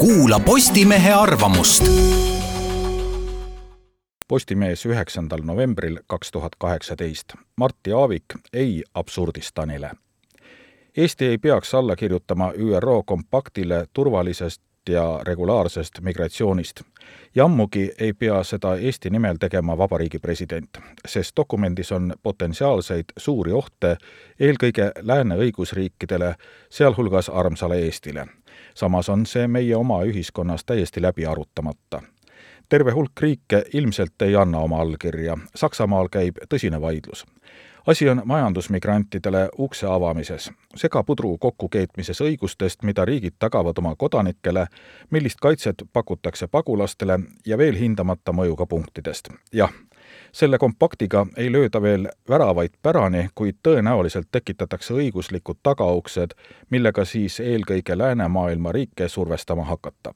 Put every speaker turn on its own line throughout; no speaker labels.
kuula Postimehe arvamust.
Postimees üheksandal novembril kaks tuhat kaheksateist. Martti Aavik ei Absurdistanile. Eesti ei peaks alla kirjutama ÜRO kompaktile turvalisest ja regulaarsest migratsioonist. ja ammugi ei pea seda Eesti nimel tegema Vabariigi president, sest dokumendis on potentsiaalseid suuri ohte eelkõige lääne õigusriikidele, sealhulgas armsale Eestile. Samas on see meie oma ühiskonnas täiesti läbi arutamata. Terve hulk riike ilmselt ei anna oma allkirja, Saksamaal käib tõsine vaidlus asi on majandusmigrantidele ukse avamises, segapudru kokkukeetmises õigustest, mida riigid tagavad oma kodanikele, millist kaitset pakutakse pagulastele ja veel hindamata mõjuga punktidest. jah, selle kompaktiga ei lööda veel väravaid pärani, kuid tõenäoliselt tekitatakse õiguslikud tagauksed, millega siis eelkõige läänemaailma riike survestama hakata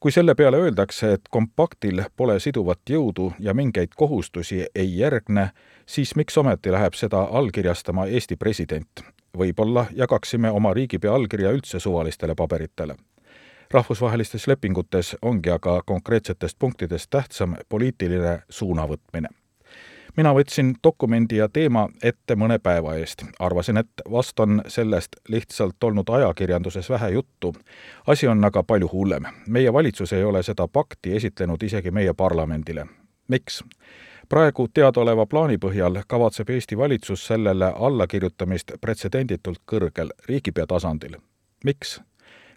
kui selle peale öeldakse, et kompaktil pole siduvat jõudu ja mingeid kohustusi ei järgne, siis miks ometi läheb seda allkirjastama Eesti president? võib-olla jagaksime oma riigipea allkirja üldse suvalistele paberitele. rahvusvahelistes lepingutes ongi aga konkreetsetest punktidest tähtsam poliitiline suunavõtmine mina võtsin dokumendi ja teema ette mõne päeva eest. arvasin, et vast on sellest lihtsalt olnud ajakirjanduses vähe juttu. asi on aga palju hullem. meie valitsus ei ole seda pakti esitlenud isegi meie parlamendile. miks? praegu teadaoleva plaani põhjal kavatseb Eesti valitsus sellele allakirjutamist pretsedenditult kõrgel riigipea tasandil. miks?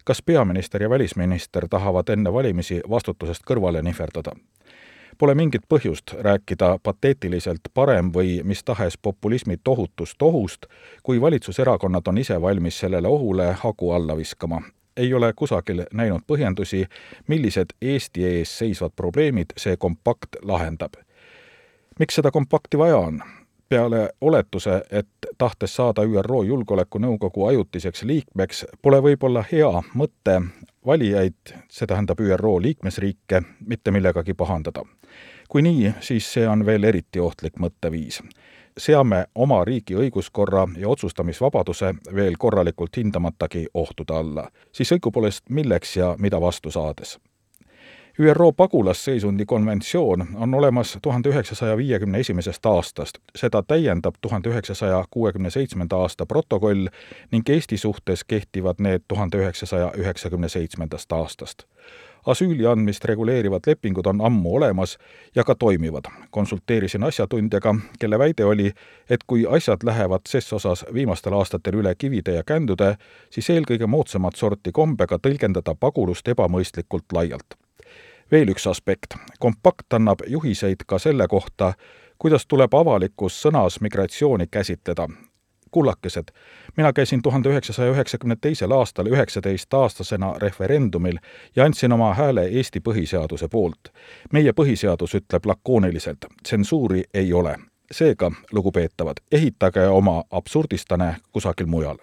kas peaminister ja välisminister tahavad enne valimisi vastutusest kõrvale nihverdada? Pole mingit põhjust rääkida pateetiliselt parem- või mis tahes populismi tohutust ohust, kui valitsuserakonnad on ise valmis sellele ohule hagu alla viskama. ei ole kusagil näinud põhjendusi, millised Eesti ees seisvad probleemid see kompakt lahendab. miks seda kompakti vaja on? peale oletuse, et tahtes saada ÜRO Julgeolekunõukogu ajutiseks liikmeks, pole võib-olla hea mõte valijaid, see tähendab ÜRO liikmesriike, mitte millegagi pahandada. kui nii, siis see on veel eriti ohtlik mõtteviis. seame oma riigi õiguskorra ja otsustamisvabaduse veel korralikult hindamatagi ohtude alla. siis õigupoolest milleks ja mida vastu saades ÜRO pagulasseisundi konventsioon on olemas tuhande üheksasaja viiekümne esimesest aastast, seda täiendab tuhande üheksasaja kuuekümne seitsmenda aasta protokoll ning Eesti suhtes kehtivad need tuhande üheksasaja üheksakümne seitsmendast aastast. asüüli andmist reguleerivad lepingud on ammu olemas ja ka toimivad. konsulteerisin asjatundjaga, kelle väide oli, et kui asjad lähevad ses osas viimastel aastatel üle kivide ja kändude, siis eelkõige moodsamat sorti kombega tõlgendada pagulust ebamõistlikult laialt veel üks aspekt. kompakt annab juhiseid ka selle kohta, kuidas tuleb avalikus sõnas migratsiooni käsitleda. kullakesed, mina käisin tuhande üheksasaja üheksakümne teisel aastal üheksateistaastasena referendumil ja andsin oma hääle Eesti põhiseaduse poolt. meie põhiseadus ütleb lakooniliselt, tsensuuri ei ole. seega, lugupeetavad, ehitage oma absurdistane kusagil mujal